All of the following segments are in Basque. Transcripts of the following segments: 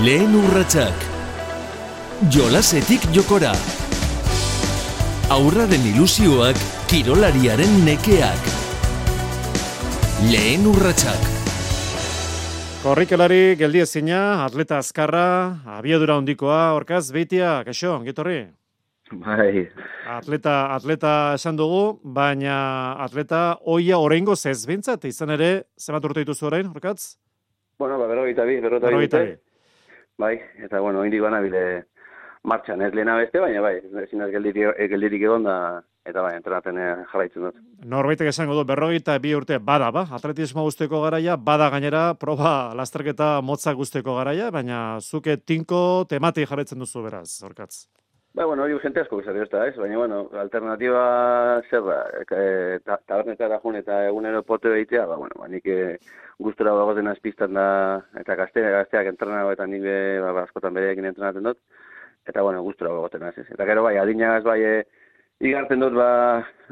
Lehen urratsak. Jolasetik jokora. Aurraren ilusioak, kirolariaren nekeak. Lehen urratsak. Korrikelari geldi ezina, atleta azkarra, abiadura hondikoa, orkaz, beitia, kaixo, ongitorri? Bai, Atleta, atleta esan dugu, baina atleta oia oraingo ez bintzat, izan ere, zenbat urte dituzu orain, orkatz? bueno, ba, berrogeita bi, berrogeita bi. Bai, eta bueno, indik banabile martxan, ez lehena beste, baina bai, ezin ez geldirik, geldirik egon da, eta bai, entrenaten eh, jarraitzen dut. Norbaitek esango du, berrogeita bi urte bada, ba? Atletismo guzteko garaia, bada gainera, proba lasterketa motzak guzteko garaia, baina zuke tinko temati jarraitzen duzu beraz, orkatz. Bai, bueno, hori jente asko bezari ez da, ez? Baina, bueno, alternatiba zer da, e, ta, tabernetara jun eta egunero pote egitea, ba, bueno, ba, nik e, gustora bagozen azpiztan da, eta gazte, gazteak entrenago eta nik be, ba, ba, askotan bereekin entrenatzen dut, eta, bueno, gustora bagoten az, ez? Eta gero, bai, adinagaz, bai, e, igartzen dut, ba,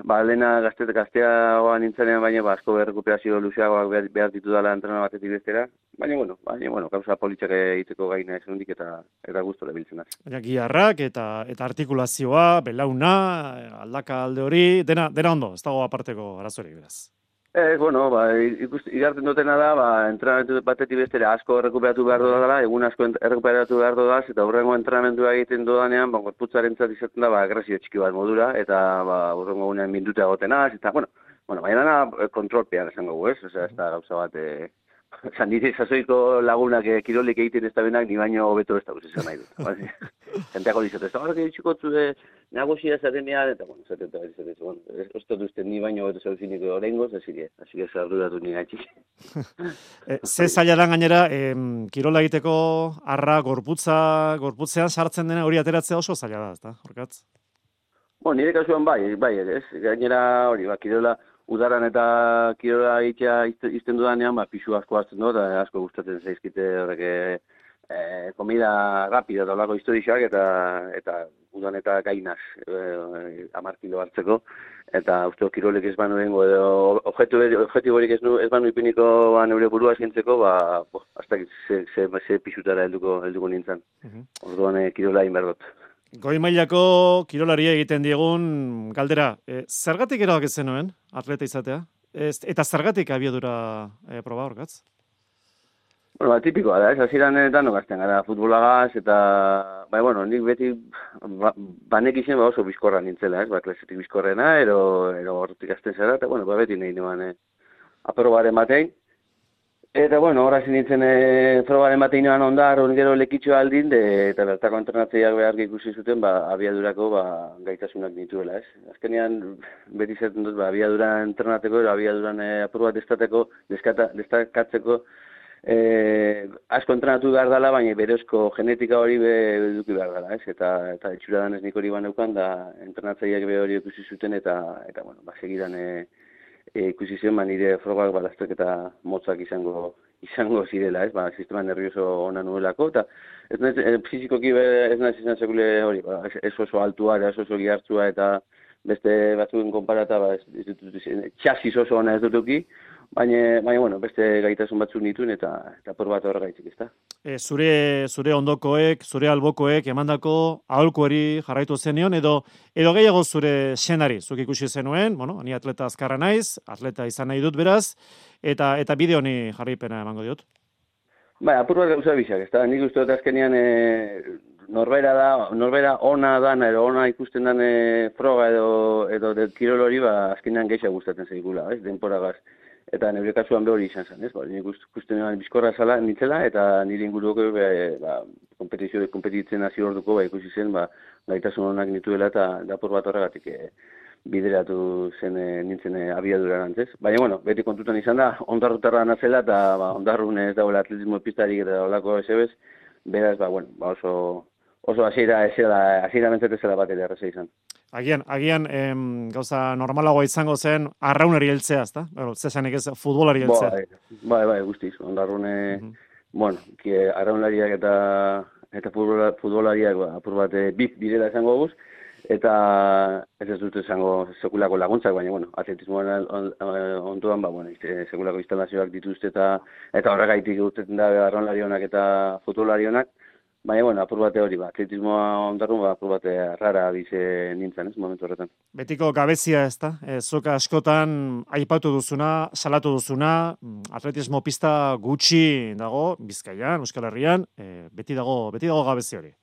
ba lehena gazte, gazteagoa nintzenean, baina, ba, asko berrekuperazio luzeagoak behar, behar ditu dela entrena batetik bestera, baina, bueno, baina, bueno, kausa politxak egiteko gaina ez hundik eta, eta gustora biltzen az. Baina giharrak eta eta artikulazioa, belauna, aldaka alde hori, dena, dena ondo, ez dago aparteko arazorik beraz. Ez, bueno, ba, ikust, igartzen dutena da, ba, entrenamentu batetik bestera asko errekuperatu behar dudala, egun asko errekuperatu behar dudaz, eta hurrengo entrenamentua egiten dudanean, ba, gorputzaren zat izaten da, ba, agresio txiki bat modura, eta, ba, hurrengo egunean mindutea gotenaz, eta, bueno, bueno, baina dana kontrolpean esango gu, ez? Osea, ez da gauza bat, e, Osa, nire sasoiko lagunak e, kirolik egiten ez da benak, ni baino hobeto ez da guz izan nahi dut. Jenteako dizate, ez da, horrek editxiko zu nagosia zatenean, eta, bueno, zaten eta dizate, bueno, ez ez dut ni baino hobeto zauzinik horrengoz, ez ire, hasi ez arduratu ni gaitxik. E, ze zaila da gainera, em, kirola egiteko arra gorputza, gorputzean sartzen dena hori ateratzea oso zaila da, ezta? Orkatz? Bueno, nire kasuan bai, bai, ez, gainera hori, ba, kirola, udaran eta kirola egitea izte- izten dudanean, ba, pixu asko hartzen dut, eta asko gustatzen zaizkite horrek e, komida rapida eta olako historixak, eta, eta udan eta gainaz e, amar kilo hartzeko, eta uste kirolek ez banu dengo, edo objektu, objektiborik ez, nu, ez banu ipiniko ba, neure burua zintzeko, ba, bo, hasta ze, ze, ze pixutara helduko, helduko nintzen. Mhm. Orduan e, kirola inberdot. Goi mailako kirolari egiten diegun galdera, e, zergatik erabak zenuen atleta izatea? Ez, eta zergatik abiadura e, proba orkatz? Bueno, ba, tipikoa da, ez, hasieran eh, danok gazten gara futbolagaz, eta, bai, bueno, nik beti, ba, banek izen ba oso bizkorra nintzela, ez, ba, klasetik bizkorrena, ero, ero hortik azten zara, eta, bueno, ba, beti nahi nuen, eh, aprobaren batein. Eta, bueno, horra nintzen eh, probaren batein noan ondar, hon gero lekitxo aldin, de, eta bertako entrenatzeiak behar ikusi zuten, ba, abiadurako, ba, gaitasunak nituela, ez. Azkenean, beti zaten dut, ba, abiadura entrenateko, ero abiaduran eh, aprobat destateko, deskata, destakatzeko, eh, asko entrenatu behar dela, baina berezko genetika hori be, eduki behar dela, ez? Eta, eta etxura danez nik hori baneukan, da entrenatzaileak be hori ikusi zuten, eta, eta bueno, ba, segidan e, e, ikusi zion, ba, nire frogak ba, lasterketa motzak izango izango zirela, ez? Ba, sistema nervioso ona nuelako, eta ez naiz, e, fizikoki ez naiz izan sekule hori, ba, ez- ez oso altua, ez oso gihartzua, eta beste batzuen konparata, ba, ez, ez dut, txasis oso ona ez dutuki, baina, baina, bueno, beste gaitasun batzuk nituen, eta, eta por bat horregaitzik, ez da? E, zure, zure ondokoek, zure albokoek emandako aholkuari jarraitu zenion, edo, edo gehiago zure senari, zuk ikusi zenuen, bueno, ni atleta azkarra naiz, atleta izan nahi dut beraz, eta eta bide honi jarraipena emango diot. Bai, apur bat gauza bizak, ez da, nik uste dut azkenean e, norbera da, norbera ona dan, edo ona ikusten dan e, froga edo, edo de kirol hori, ba, azkenean geixa gustatzen zaigula, ez, denporagaz. Eta nire kasuan be hori izan zen, ez, ba, nik ust- ikusten nuen bizkorra zala, nintzela, eta nire inguruko, be, ba, kompetizio, kompetitzen hasi orduko, ba, ikusi zen, ba, gaitasun onak nituela, eta da apur bat horregatik, e, bideratu zen e, nintzen e, abiadura ez? Baina, bueno, beti kontutan izan da, ondarrutarra nazela, eta ba, ondarrun ez dagoela atletismo pistarik eta olako esebez, beraz, ba, bueno, ba, oso, oso hasiera hasiera mentzat ezela bat ere izan. Agian, agian em, gauza normalagoa izango zen arraunari heltzea, ezta? Bueno, zesanik ez futbolari heltzea. Bai, bai, bai, guztiz, ondarrune, Mhm. bueno, ki, arraunlariak eta eta futbola, futbolariak ba, apur bat e, bip direla esango guz, eta ez ez dut esango sekulako laguntzak, baina, bueno, atletismoan on, onduan, ba, bueno, sekulako instalazioak dituzte eta eta horregaitik urtetzen da arronlarionak eta futbolarionak, Baina, bueno, apur bate hori, ba, atletismoa ondarrun, ba, apur bate rara bize nintzen, ez, momentu horretan. Betiko gabezia ez da, e, zoka askotan aipatu duzuna, salatu duzuna, mm, atletismo pista gutxi dago, Bizkaian, Euskal Herrian, e, beti dago, beti dago gabezi hori.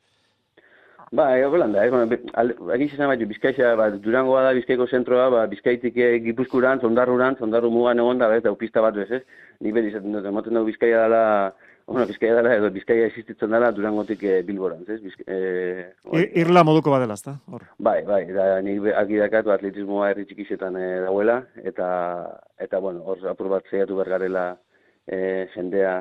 Ba, ego belan da, egin zizan baitu, Bizkaia, ba, Durangoa da, Bizkaiko zentroa, ba, Bizkaitik e, gipuzkuran, zondarruran, zondarru mugan egon da, ez, da, pista bat ez, ez, ni beti izaten dut, emoten dugu Bizkaia dela, Bueno, Bizkaia dela, edo Bizkaia existitzen dela Durangotik e, Bilborantz, ez? Bizka, e, Irla moduko badela, ezta? Bai, bai, da, nik argi dakatu atletismoa herri txikisetan e, dauela, eta, eta bueno, hor apur bat zeiatu bergarela e, jendea,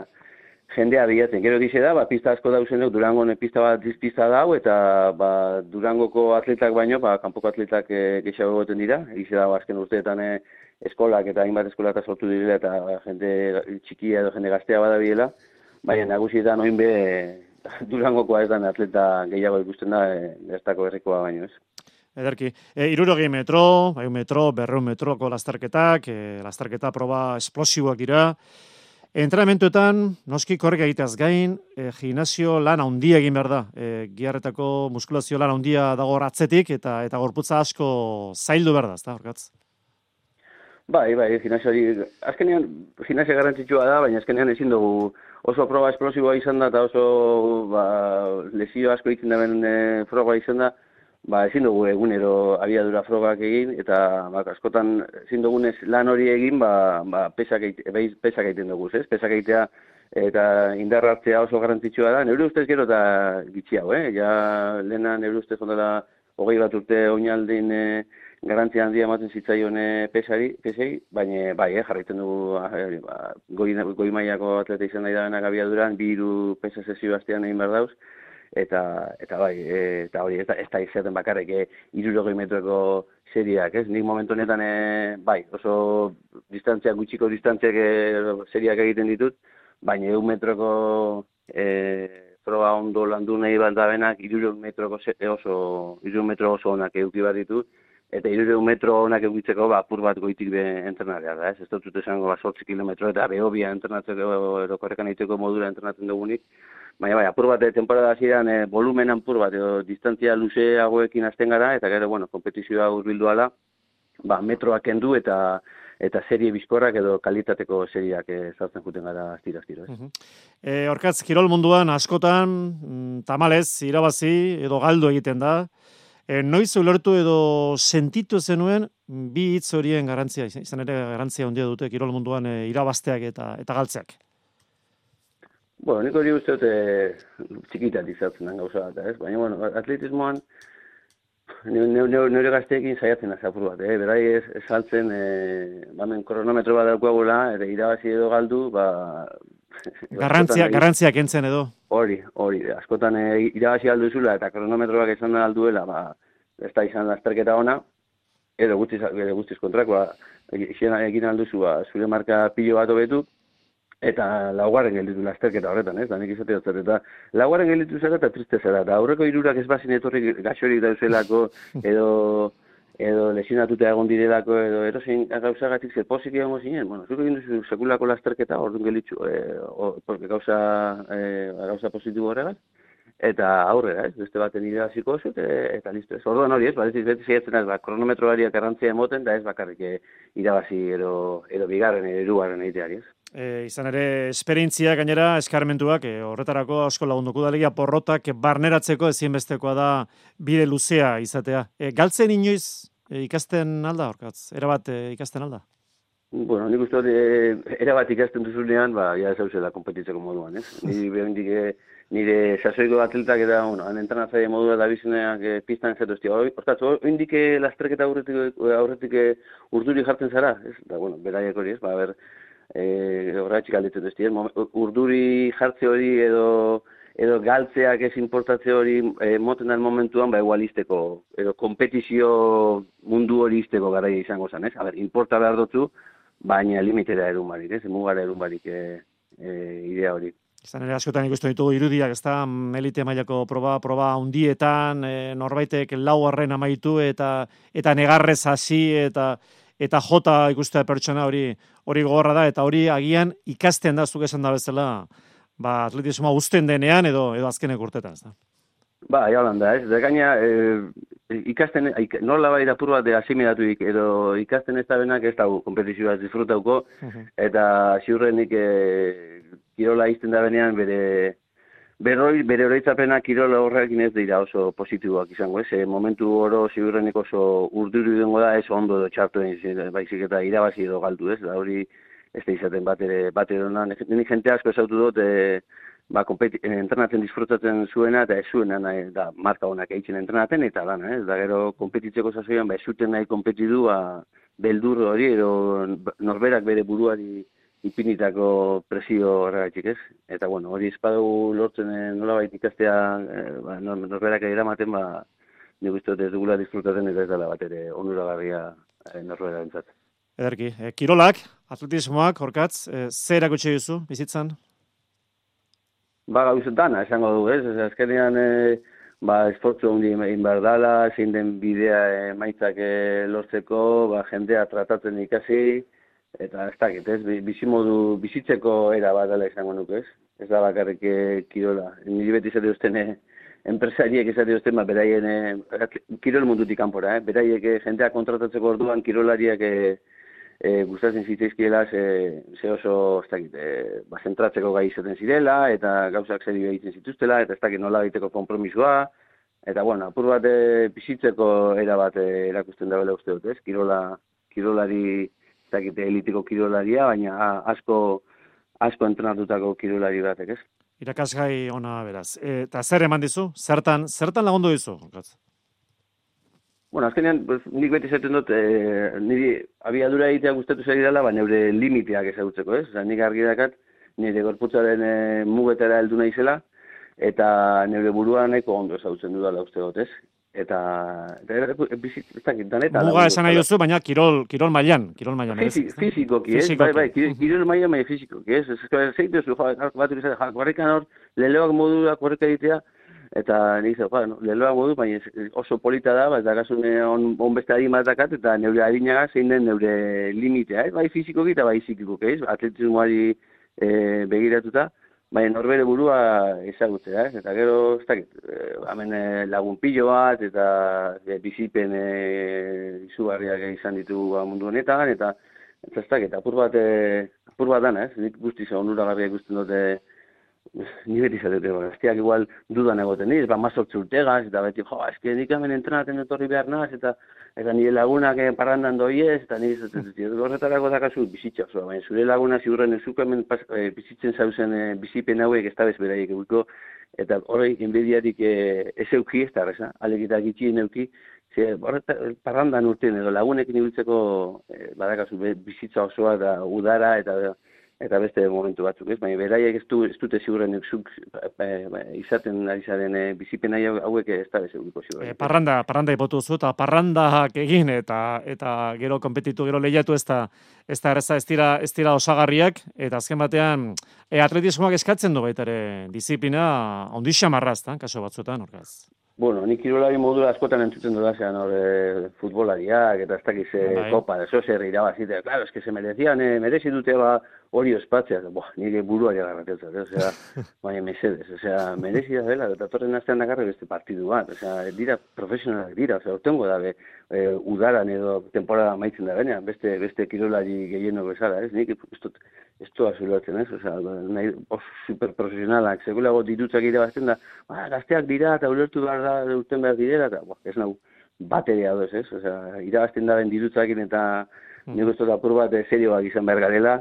jendea bilatzen. Gero egize da, ba, pista asko dauzen duk, Durango pista bat dizpista dau, eta ba, Durangoko atletak baino, ba, kanpoko atletak e, gehiago egoten dira, egize da, ba, azken urteetan e, eskolak eta hainbat eskolak sortu direla, eta jende txikia edo jende gaztea badabiela, Baina nagusi da noin be Durangokoa ez da atleta gehiago ikusten da e, ez dako herrikoa baino, ez. Ederki, e, irurogei metro, bai metro, berreun metroko lastarketak, e, lastarketa proba esplosiboak dira. Entrenamentuetan, noski korrek egiteaz gain, e, gimnasio lan handia egin behar da. E, giarretako muskulazio lan handia dago atzetik eta eta gorputza asko zaildu behar da, ez horkatz? Bai, bai, gimnasio hori, azkenean, gimnasio garrantzitsua da, baina azkenean ezin dugu oso proba esplosiboa izan da, eta oso ba, lesio asko egiten da ben e, froga izan da, ba, ezin dugu egunero abiadura frogak egin, eta ba, askotan ezin dugunez lan hori egin, ba, ba, pesak, pesak egiten dugu, ez? Pesak egitea eta indarrartzea oso garrantzitsua da, neure ustez gero eta gitxi hau, eh? Ja, lehena neure ustez ondela hogei bat urte oinaldin, eh, garantzia handia ematen zitzaion eh, pesari, pesei, baina bai, eh, jarraitzen dugu eh, ba, goi, goi mailako atleta izan nahi da abiaduran, biru pesa sesio bastian egin behar dauz, eta, eta bai, e, eta hori, ez da, ez da izaten bakarrik, e, irurogoi metroko seriak, ez? Nik momentu honetan, e, bai, oso distantzia, gutxiko distantziak e, seriak egiten ditut, baina egun metroko e, proba ondo landu nahi bat da benak, metroko oso, iruro metro oso onak eduki bat ditut, eta irure metro onak egitzeko ba, apur bat goitik be entrenatzea da, ez? Ez dut esango ba, sortzi kilometro eta behobia entrenatzeko edo korrekan egiteko modura entrenatzen dugunik. Baina bai, apur bat, eh, temporada ziren, e, volumen apur bat, edo distantzia luzeagoekin azten gara, eta gero, bueno, kompetizioa urbildu ala, ba, metroak kendu eta eta serie bizkorrak edo kalitateko seriak e, sartzen juten gara astiro astiro, ez? Uh e, Orkatz, kirol munduan askotan, mm, tamalez, irabazi edo galdu egiten da, E, noiz ulertu edo sentitu zenuen bi hitz horien garantzia, izan ere garantzia handia dute kirol munduan e, irabazteak eta eta galtzeak. Bueno, nik hori uste dute txikitat izatzen den gauza bat, ez? Baina, bueno, atletismoan nire gazteekin saiatzen azapur bat, eh? Berai ez saltzen, e, bamen kronometro bat daukagula, eta irabazi edo galdu, ba... Garrantzia, garrantzia kentzen edo. Hori, hori, askotan e, irabazi alduzula eta kronometroak esan da alduela, ba, ez da izan lasterketa ona, edo guztiz, edo guztiz kontrakoa, egin alduzu, ba, zure marka pilo bat obetu, eta laugarren gelditu lasterketa horretan, ez, da nik izate dut, eta laugarren gelditu zara eta triste zara, eta aurreko irurak ez bazin etorri gaxorik dauzelako, edo edo lesionatuta egon direlako edo erosin gauzagatik zer posik egongo zinen, bueno, zuko egin duzu sekulako lasterketa orduan gelitzu, e, o, porque gauza, e, gauza positibo horregaz, eta aurrera, ez, beste baten irabaziko oso, eta listo, ez, orduan hori ez, ba, ez beti zeiatzen ez, ba, kronometroariak errantzia emoten, da ez bakarrik e, irabazi edo, edo bigarren, edo erugarren egiteari, ez. E, izan ere, esperientzia gainera eskarmentuak, e, horretarako asko lagunduko da porrotak barneratzeko ezinbestekoa da bide luzea izatea. E, galtzen inoiz e, ikasten alda, horkatz? Erabat e, ikasten alda? Bueno, nik uste e, erabat ikasten duzunean, ba, ja ez hauzela kompetitzeko moduan, ez? Ni behendik e, nire sasoiko atletak eta, bueno, han entranatzaile modua da bizuneak e, pistan ez dut, horkatz, hori lasterketa aurretik, aurretik urduri jartzen zara, ez? Da, bueno, beraiek hori, ez? Ba, ber, eh horratzik alditzen dut, urduri jartze hori edo edo galtzeak ez importatze hori e, moten den momentuan ba igualisteko edo kompetizio mundu hori isteko garaia izango zen, ez? Ber, importa behar dutu, baina limitera erun barik, ez? Mugara erun barik e, e, idea hori. Izan ere askotan ikusten ditugu irudiak, ez da, elite mailako proba, proba hundietan, e, norbaitek lau horren amaitu eta eta negarrez hasi eta eta jota ikustea pertsona hori hori gogorra da eta hori agian ikasten da zuk esan da bezala ba atletismoa uzten denean edo edo azkenek urtetan, ez da. Ba, ja da, ez. Da gaina, e, ikasten, ik, nola bai dapur bat asimilatuik, edo ikasten ez da benak ez dago, kompetizioa disfrutauko, eta ziurrenik e, kirola izten da benean bere, berroi, bere horitzapena kirola horrekin ez dira oso positiboak izango, ez? E, momentu oro ziurrenik oso urduru dengo da, ez ondo edo txartu baizik eta irabazi edo galdu, ez? Da hori ez da izaten bat ere, bat ere, nik jente asko esautu dut, e, ba, kompeti, entrenatzen disfrutatzen zuena, eta ez zuena nahi, da, marka honak eitzen entrenatzen, eta da, eh? da gero, kompetitzeko zazoian, ba, ez zuten nahi kompetidu, ba, beldur hori, edo norberak bere buruari ipinitako presio horregatik ez. Eta, bueno, hori espadu lortzen eh, nola baita ikastea, eh, ba, norberak eramaten, ba, nik uste ez dugula disfrutatzen, eta ez dela bat ere onuragarria eh, norbera entzat. Ederki, eh, kirolak, atletismoak, horkatz, eh, zer erakutsi duzu, bizitzan? Ba, gauzetan, esango du, ez? Ez azkenean, e, ba, esfortzu hundi egin behar dala, zein den bidea emaitzak e, lortzeko, ba, jendea tratatzen ikasi, eta ez dakit, ez? Bizimodu, bizitzeko era bat dela izango nuk, ez? Ez da bakarrik e, kirola. Niri beti zate duzten, e, enpresariek izate duzten, ba, beraien, e, kirol mundutik kanpora, eh? Beraiek jendea kontratatzeko orduan kirolariak e, e, gustatzen zitzaizkiela ze, ze oso ez dakit, e, ba, zentratzeko gai izaten zirela, eta gauzak zer egiten zituztela, eta ez dakit nola egiteko kompromisua, eta bueno, apur bat e, pisitzeko era bat e, erakusten da uste dut, ez? Kirola, kirolari, ez dakit, elitiko kirolaria, baina a, asko, asko entrenatutako kirolari batek, ez? Irakasgai ona beraz. E, eta zer eman dizu? Zertan, zertan lagundu dizu? Bueno, azkenean, pues, nik beti zaten dut, e, niri abiadura egitea gustatu zari dela, baina neure limiteak ezagutzeko, ez? Oza, nik argi dakat, nire gorputzaren e, mugetara heldu naizela, eta neure burua nahiko ondo ezagutzen dudala uste dut, ez? eta bizit, ez dakit, daneta. Muga esan nahi duzu, baina kirol, kirol mailan, kirol mailan. Fizi, fizikoki, ez? Bai, bai, kirol mailan, baina fizikoki, ez? Ez que zeit duzu, bat urizat, jakorrikan hor, leloak modura korrika egitea, eta nik zeu, no, leloak modu, baina oso polita da, bat dakazun on, on beste adin bat dakat, eta neure adinaga zein den neure limitea, eh? bai fizikoki eta bai zikikoki, ez? Atletismoari eh, begiratuta, baina norbere burua ezagutzea, eh? eta gero, ez dakit, e, hemen e, lagun pilo bat, eta e, bizipen e, izugarriak izan ditu ba, mundu honetan, eta ez dakit, apur bat, e, apur bat dana, eh? nik guztiz onuragarriak guztien dute, ni beti zatete, ba, estiak igual dudan egoten niz, ba, mazortzu urtegaz, eta beti, jo, eski nik hemen entrenaten etorri behar naz, eta eta nire lagunak eh, parrandan doi ez, eta nire zaten, horretarako dakazu bizitza, zoa, baina zure laguna ziurren ezuk hemen pas, e, bizitzen zauzen e, bizipen hauek ez da bezberaiek egurko, eta horrek enbediarik e, ez euki ez da, reza, alegitak itxien euki, ze, parrandan urten edo lagunekin ibiltzeko e, badakazu bizitza osoa da udara, eta eta beste momentu batzuk, ez? Baina beraiek ez, du, ez dute ziurren zuk izaten ari zaren e, bizipen hauek ez da bezeguriko ziurren. E, parranda, parranda ipotu zu, eta parrandak egin, eta eta gero kompetitu, gero lehiatu ez da, ez da erreza, ez dira, ez dira osagarriak, eta azken batean, e, atletismoak eskatzen du baita ere, disiplina, ondixia marraz, kaso batzuetan, orkaz. Bueno, nik kirolari modura askotan entzuten dut zean hor futbolariak eta ez dakiz bai. kopa, eso zer irabazite. Claro, es que se merecían, eh, merezi dute ba hori ospatzea. Boa, nire buruari agarratzen, o sea, baina mesedes, o sea, merezi da dela, eta torren astean dakarre beste partidu bat, o sea, dira profesionalak dira, o sea, ortengo dabe, e, udaran edo temporada maitzen da benean, beste, beste kirolari gehieno bezala, ez? Nik dut, ez doa zulatzen, ez? Osea, nahi, os, superprofesionalak, segulago ditutzak irabazten da, ba, gazteak dira, eta ulertu behar da, urten behar direla, eta, bo, ez nahu, bateria doz, ez? Osea, irabazten da ben ditutzakin, eta mm. nik uste da bat serioak izan behar garela,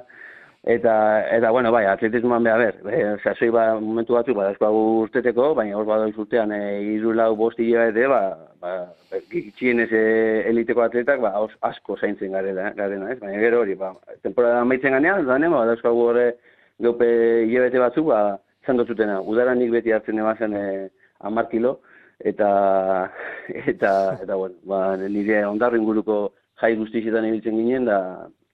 Eta, eta bueno, bai, atletismoan beha ber, e, sasoi ba, momentu batzu, ba, hau urteteko, baina hor bada urtean, e, iru lau bosti ete, ba, ba, txien ez eliteko atletak, ba, asko zaintzen garela, eh, garena, ez? Baina gero hori, ba, temporada maitzen ganean, da ba, dauzko hau horre, geupe hilabete batzu, ba, zan dututena, udara nik beti hartzen emazen e, amar kilo, eta, eta, eta, bueno, ba, nire ondarro inguruko jai guztietan ibiltzen ginen, da,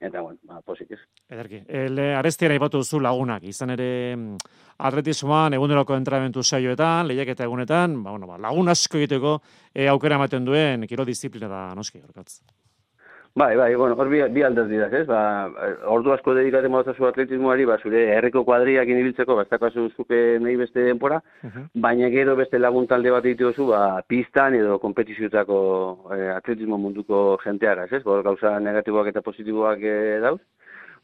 eta bueno, ba, posik ez. Ederki, ele arestiara ipatu duzu lagunak, izan ere mm, atletismoan eguneroko entramentu saioetan, lehiaketa egunetan, ba, bueno, ba, lagun asko egiteko e, aukera ematen duen kiro disiplina da noski, horkatz. Bai, bai, bueno, hor bi, bi dira, ez? Ba, ordu asko dedikatzen modazu atletismoari, ba, zure herriko kuadriak inibiltzeko, ba, ez dakazu zuke nahi beste denpora, baina gero beste lagun talde bat dituzu, ba, pistan edo kompetiziotako eh, atletismo munduko jentearaz, ez? Bor, gauza negatiboak eta positiboak eh, dauz,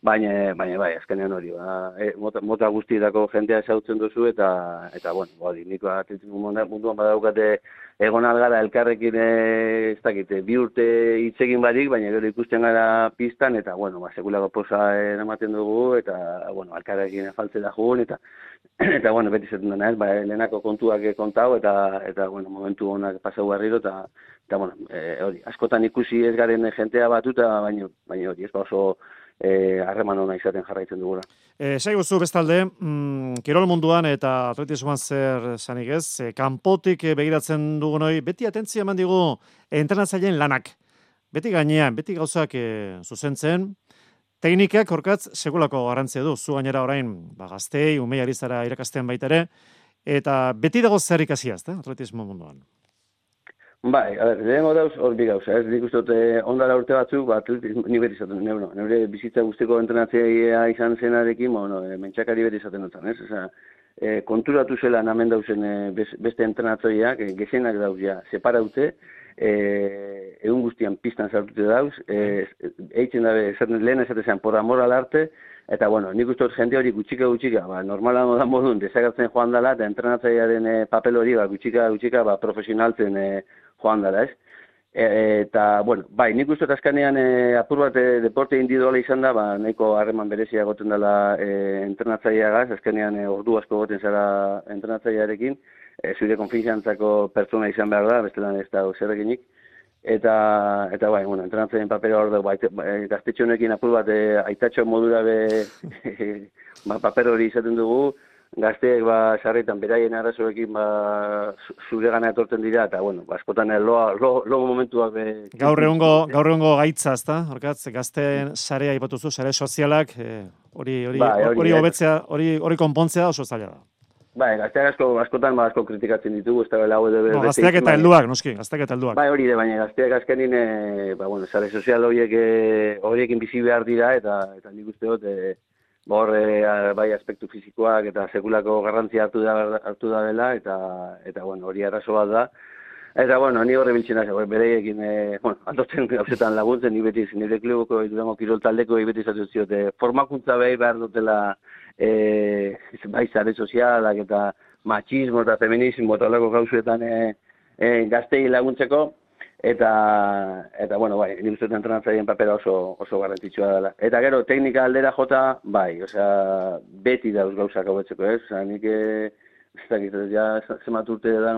baina, baina bai, azkenean hori, ba, e, mota, mota guztietako jentea esautzen duzu, eta, eta bueno, hori, niko atletismo mundu- munduan badaukate egon algara elkarrekin eh, ez dakite, bi urte hitz egin barik, baina gero ikusten gara pistan, eta, bueno, ba, sekulako posa ematen dugu, eta, bueno, elkarrekin faltze da jugun, eta, eta, bueno, beti zaten dena, ez, ba, lehenako kontuak kontau, eta, eta, bueno, momentu honak pasau berriro, eta, eta, bueno, eh, hori, askotan ikusi ez garen jentea batuta, baina, baina hori, ez ba oso eh, harreman ona izaten jarraitzen dugula. E, Saiguzu bestalde, mm, kirol munduan eta atletismoan zer sanik ez, e, kanpotik e, begiratzen dugunoi, beti atentzia eman digu entrenatzaileen lanak. Beti gainean, beti gauzak e, zuzentzen, teknikak horkatz segulako garrantzia du. Zu gainera orain, ba, gaztei, umei ari zara irakastean baita ere, eta beti dago zer ikasia, ezta, atletismo munduan. Bai, a ber, lehenengo dauz hor bi gauza, ez? Nik uste eh, ondala urte batzuk, ba, atletismo, ni beti izaten, ne, bueno, nire bizitza guztiko entrenatzailea izan zenarekin, bueno, e, mentxakari beti izaten dut, ez? Osea, e, konturatu zela namen dauzen e, beste entrenatzaileak, e, gezenak dauz ja, separaute, e, egun guztian pistan sartute dauz, e, eitzen dabe, esaten, lehen esaten zean, por amor al arte, Eta, bueno, nik uste jende hori gutxika gutxika, ba, normala da modun, desagertzen joan dela, eta entrenatzailearen e, papel hori, ba, gutxika gutxika, ba, profesionaltzen e, joan dela, ez? E, eta, bueno, bai, nik uste azkanean e, apur bat e, deporte individuala izan da, ba, nahiko harreman berezia egoten dela e, entrenatzaileagaz, azkenean e, ordu asko egoten zara entrenatzailearekin, e, zure konfiantzako pertsona izan behar da, bestelan ez da zer eginik. Eta, eta bai, bueno, entrenatzen papera hor dugu, bai, honekin apur bat e, aitatxo modura be, ba, paper hori izaten dugu, gazteek ba, sarretan beraien arazoekin ba, zu- zure gana etortzen dira, eta, bueno, ba, askotan eh, loa, lo, lo momentuak be, Gaur egungo, gaur egungo gaitza, ezta? Horkatz, gazteen sarea aipatuzu, sare sozialak, eh, hori hori Bai, hori hobetzea, hori hori konpontzea oso zaila da. Bai, gazteak asko, askotan ba, asko kritikatzen ditugu, ez da bela hau edo No, gazteak eta helduak, noski, gazteak eta helduak. Bai, hori da, baina gazteak azkenin, e, ba, bueno, sare sozial horiek horiekin bizi behar dira, eta eta nik uste dut, e, hor, e, a- bai, aspektu fizikoak eta sekulako garrantzia hartu da, hartu da dela, eta, eta bueno, hori arrazo bat da. Eta, bueno, ni horre biltzen naiz, bereiekin, e, bueno, atotzen gauzetan laguntzen, ni beti nire klubuko, durango kirol taldeko, beti izaten ziote, formakuntza behi behar dutela, e, bai, sare sozialak eta machismo eta feminismo eta olako gauzuetan e, e, gaztei laguntzeko, eta, eta bueno, bai, nik uste entrenatzaileen papera oso, oso garrantzitsua dela. Eta gero, teknika aldera jota, bai, osea, beti dauz gauzak hobetzeko, ez? Osea, nik, e, ez dakit, ja, zemat urte da,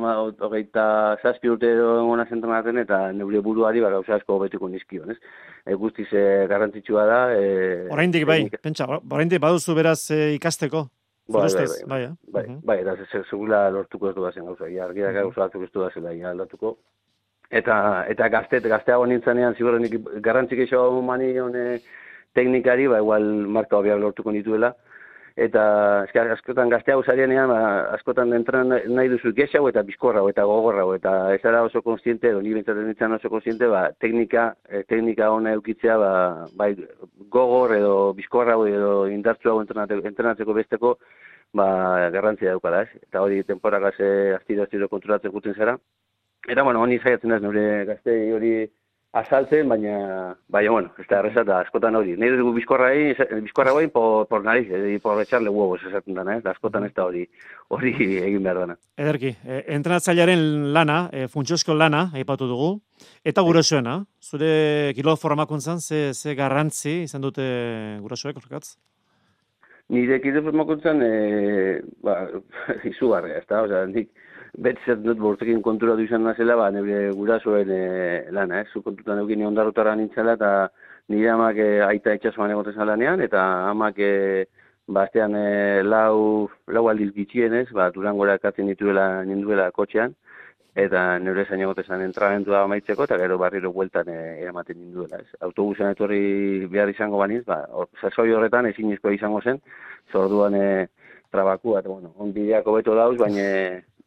hogeita zazpi urte egon entrenatzen, eta neure buruari, ba, gauza asko hobetuko nizkion, ez? E, guztiz e, garrantzitsua da. E, Oraindik bai, teknika- pentsa, oraindik baduzu beraz eh, ikasteko. Bai, Zure bai, ustez, bai, eh? Bai, Mhm. bai, eta ze- segula lortuko ez duazen gauza, ja, argiak Mhm. gauza batzuk ez duazela, ja, aldatuko. Eta, eta gazte, gazteago nintzenean, ziurrenik garrantzik eixo mani hone teknikari, ba, igual marka hobiak lortuko nituela. Eta eske, askotan gazteago zarienean, ba, askotan entran nahi duzu gexau eta bizkorrau eta gogorrau. Eta ez ara oso konstiente, edo ni bentsatzen nintzen oso konstiente, ba, teknika, eh, teknika ona eukitzea, ba, bai, gogor edo bizkorrau edo indartsuago entrenatzeko, entrenatzeko besteko, ba, garrantzia daukala, ez? Eta hori temporagaz eh, astiro astiro kontrolatzen guten zara. Eta, bueno, honi saiatzen ez, nire gaztei hori azaltzen, baina, baina, bueno, ez da erreza eta askotan hori. Nahi dugu bizkorra egin, bizkorra egin por, por nariz, eh, por echarle huevos esaten dana, ez? Da askotan ez da hori, hori egin behar dana. Ederki, e, entrenatzailearen lana, e, funtsozko lana, aipatu dugu, eta gurasoena, zure kilo formakuntzan, ze, ze garrantzi izan dute gurasoek, horkatz? Nire kide formakuntzan, e, ba, izugarria, ez da, osea, nik beti zaten dut bortekin konturatu izan nazela, ba, nire gurasoen e, lana, ez, zu kontutan eukin ondarrotara nintzela, eta nire amak e, aita etxasuan egoten zalanean, eta amak e, bastean e, lau, lau aldiz gitxienez, ba, durangora ekatzen dituela ninduela kotxean, eta nire zain egotezan entramentua amaitzeko, eta gero barriro bueltan e, eramaten ninduela. Ez. Autobusen etorri behar izango baniz, ba, or, sasoi horretan ezin izango zen, zorduan e, trabakua, eta bueno, on bideako beto dauz, baina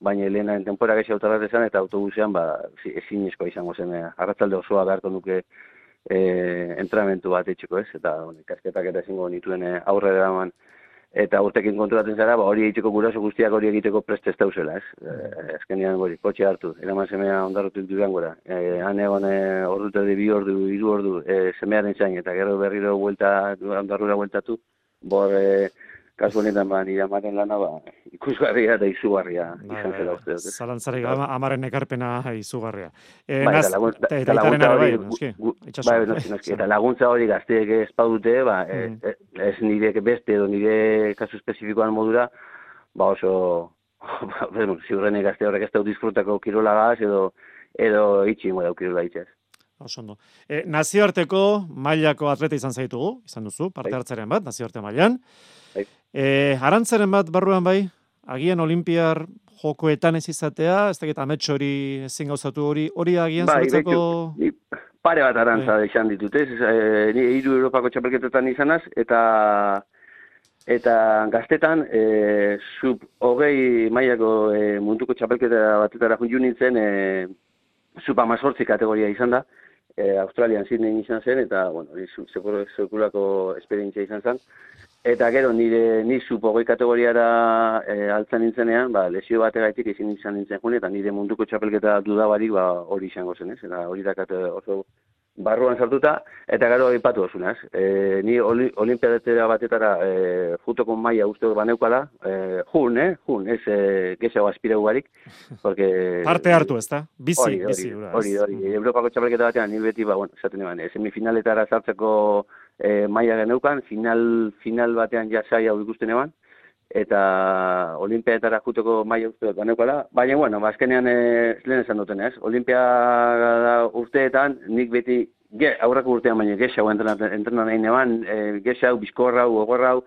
baina lehenain tempora gexi autarrat eta autobusean ba, ezin izango zen, e, arratzalde osoa beharko nuke e, entramentu bat etxeko ez, eta bueno, ikasketak eta ezingo nituen e, aurre eraman, eta urtekin konturatzen zara, ba, hori egiteko guraso guztiak hori egiteko prest ez dauzela, ez? E, ezkenian hori, kotxe hartu, eraman semea ondarrotu duran gora. E, han egon e, ordu eta bi ordu, iru ordu, e, semearen zain, eta gero berriro vuelta, ondarrura bueltatu, bor, e, kasu honetan ba, nire amaren lana, ba, ikusgarria eta izugarria ba, izan zela uste dut. Zalantzarik ba, amaren ekarpena izugarria. E, ba, eta, laguntza, eta, laguntza hori, bai, bai, eta laguntza hori gazteek ez paudute, ba, mm. e, ez nire beste edo nire kasu espezifikoan modura, ba oso, ba, ziurrene gazte horrek ez dut disfrutako kirolagaz edo, edo itxi ingo dau kirola itxez. Osondo. E, nazioarteko mailako atleta izan zaitugu, izan duzu, parte bai. hartzaren bat, nazioarte mailan. Bai. E, arantzaren bat barruan bai, agian olimpiar jokoetan ez izatea, ez dakit amets hori ezin gauzatu hori, hori agian bai, pare bat arantza bai. izan ditut, ez? E, ni hiru Europako txapelketetan izanaz, eta eta gaztetan, e, sub hogei mailako e, munduko txapelketa batetara junju nintzen, e, sub amazortzi kategoria izan da, e, Australian Sydney izan zen, eta, bueno, sekulako esperientzia izan zen, Eta gero, nire ni supogoi kategoriara e, altzen nintzenean, ba, lesio bategaitik ezin izan nintzen june, eta nire munduko txapelketa dudabarik ba, hori izango zen, ez? Eta hori dakat oso barruan sartuta, eta gero ipatu osunaz. E, ni oli, olimpiadetera batetara e, jutoko maia uste baneukala, e, jun, eh? Jun, ez e, gehiago aspiregu barik. Porque, Parte hartu, ez da? Bizi, hori, bizi. Hori, hori, hori. Europako txapelketa batean, nire beti, ba, bueno, esaten eban, semifinaletara sartzeko e, maia geneukan, final, final batean jasai hau ikusten eban, eta olimpiaetara juteko maia uste dut baneukala, baina, bueno, bazkenean ba, e, lehen esan duten ez, olimpia urteetan nik beti, ge, aurrako urtean baina gexau entrenan nahi neban, e, gexau, bizkorrau, ogorrau,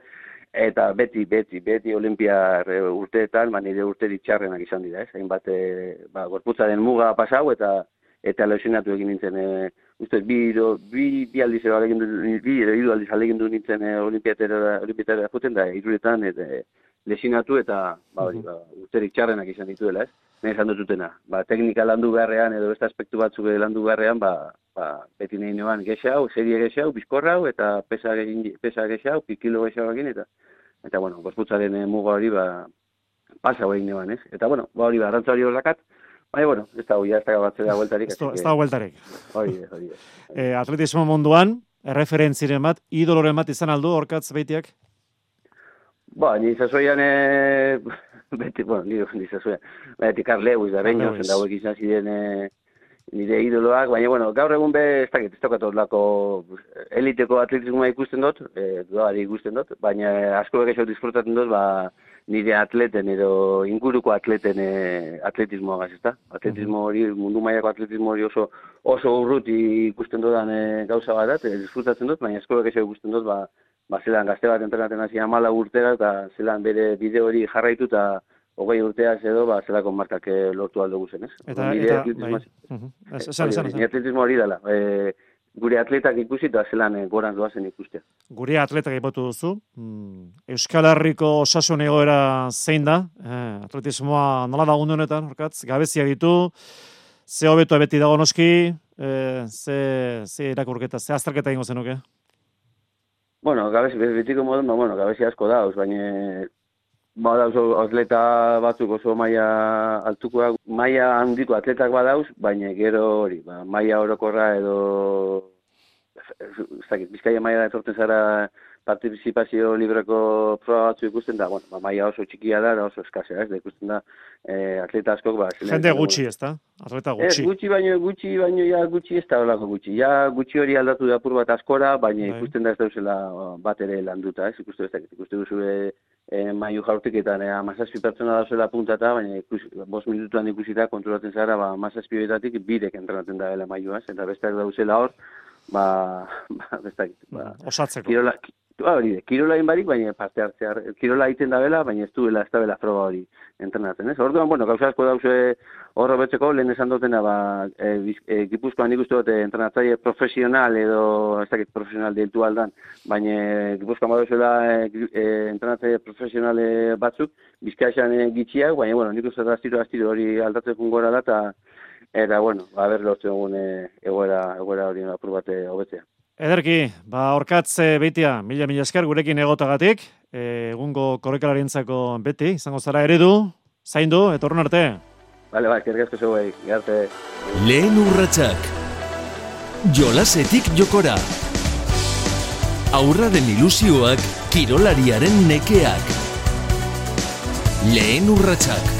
eta beti, beti, beti olimpia urteetan, ba, nire urte ditxarrenak izan dira, ez, hainbat, e, ba, gorputzaren muga pasau, eta eta lesionatu egin nintzen, e, uste, bi, do, bi, bi aldiz ero alegin du, bi, edo, idu aldiz alegin du nintzen e, olimpiatera, olimpiatera juten da, iruretan, eta e, lesionatu eta, ba, hori, ba, usterik txarrenak izan dituela, ez? Nahi esan dututena, ba, teknika landu beharrean, edo beste aspektu batzuk landu beharrean, ba, ba, beti nahi noan gexau, serie gexau, bizkorrau, eta pesa, pesa gexau, kilo gexau egin, eta, eta, bueno, gorputzaren muga hori, ba, pasa hori neban, ez? Eta, bueno, ba, hori, ba, hori horrekat, Bai, bueno, ez da huia, ez da batzera hueltarik. Ez da hueltarik. Hori, hori. Eh, atletismo munduan, erreferentziren bat, idoloren bat izan aldu, orkatz beitiak? Ba, ni zazoian, e... beti, bueno, ni, ni zazoian, beti Carlewis, da reino, hauek izan ziren e... nire idoloak, baina, bueno, gaur egun be, ez dakit, ez dakit, lako eliteko atletismoa ikusten dut, e, ikusten dut, baina asko begexo disfrutatzen dut, ba, nire atleten edo inguruko atleten e, atletismoa gaz, ezta? Atletismo hori, mundu mailako atletismo hori oso oso urruti ikusten dudan e, gauza bat, e, disfrutatzen dut, baina eskolak eso ikusten dut, ba, ba zelan gazte bat entrenaten hasi amala urtera, eta zelan bere bide hori jarraitu, eta hogei urtea edo, ba, zelako markak e, lortu aldo guzen, ez? Eta, eta, bai. Nire atletismo hori dela. E, gure atletak ikusi eta zelan e, goran doazen ikustea. Gure atletak ipatu duzu, mm, Euskal Herriko osasun egoera zein da, eh, atletismoa nola da gundu honetan, orkatz, gabezia ditu, ze hobeto beti dago noski, eh, ze, ze irakurketa, ze azterketa ingo zenuke? Bueno, gabezi, betiko modun, ba, bueno, gabezi asko da, baina badauz atleta batzuk oso maia altukoak, maia handiko atletak badauz, baina gero hori, ba, maia orokorra edo zakit, bizkaia maia da etorten zara participazio libreko proba batzu ikusten da, bueno, ba, maia oso txikia da, oso eskasea, ez, da ikusten da, eh, atleta askok, ba, Jende gutxi, ez da? Atleta gutxi. Ez, gutxi baino, gutxi baino, ja, gutxi ez da olako gutxi. Ja, gutxi hori aldatu da apur bat askora, baina bai. ikusten da ez dauzela bat ere landuta, ez, ikusten da, ikusten duzu e, e, maiu jaurtiketan, e, amazazpi pertsona da zela puntata, baina ikus, bos minutuan ikusita kontrolatzen zara, ba, amazazpi betatik bidek entrenatzen da dela maiua, eta besteak dauzela hor, ba, ba, ez dakit, ba, Osatzeko. kirola, ki- ba, hori, kirola barik, baina parte hartzea, kirola egiten da bela, baina ez duela, ez da bela proba hori entrenatzen, ez? Orduan, bueno, gauza asko dauzue horro betzeko, lehen esan dutena, ba, e, e, gipuzkoan nik uste dut, e, entrenatzaile profesional edo, ez dakit, profesional deitu aldan, baina gipuzkoan baduzuela e, e, entrenatzaile profesionale batzuk, bizkaixan e, gitxiak, baina, bueno, nik uste dut astiro, astiro hori aldatzen gora da, eta, eta, bueno, ba, ber lortzen dugun e, egoera, egoera hori apur bat e, hobetzea. Ederki, ba, orkatz e, beitia, mila mila esker gurekin egotagatik, e, egungo korrekalarientzako beti, izango zara eredu, zaindu, etorren arte. Bale, ba, eskerrik asko zeuei, garte. Lehen urratsak. Jolasetik jokora. Aurraren ilusioak, kirolariaren nekeak. Lehen urratsak.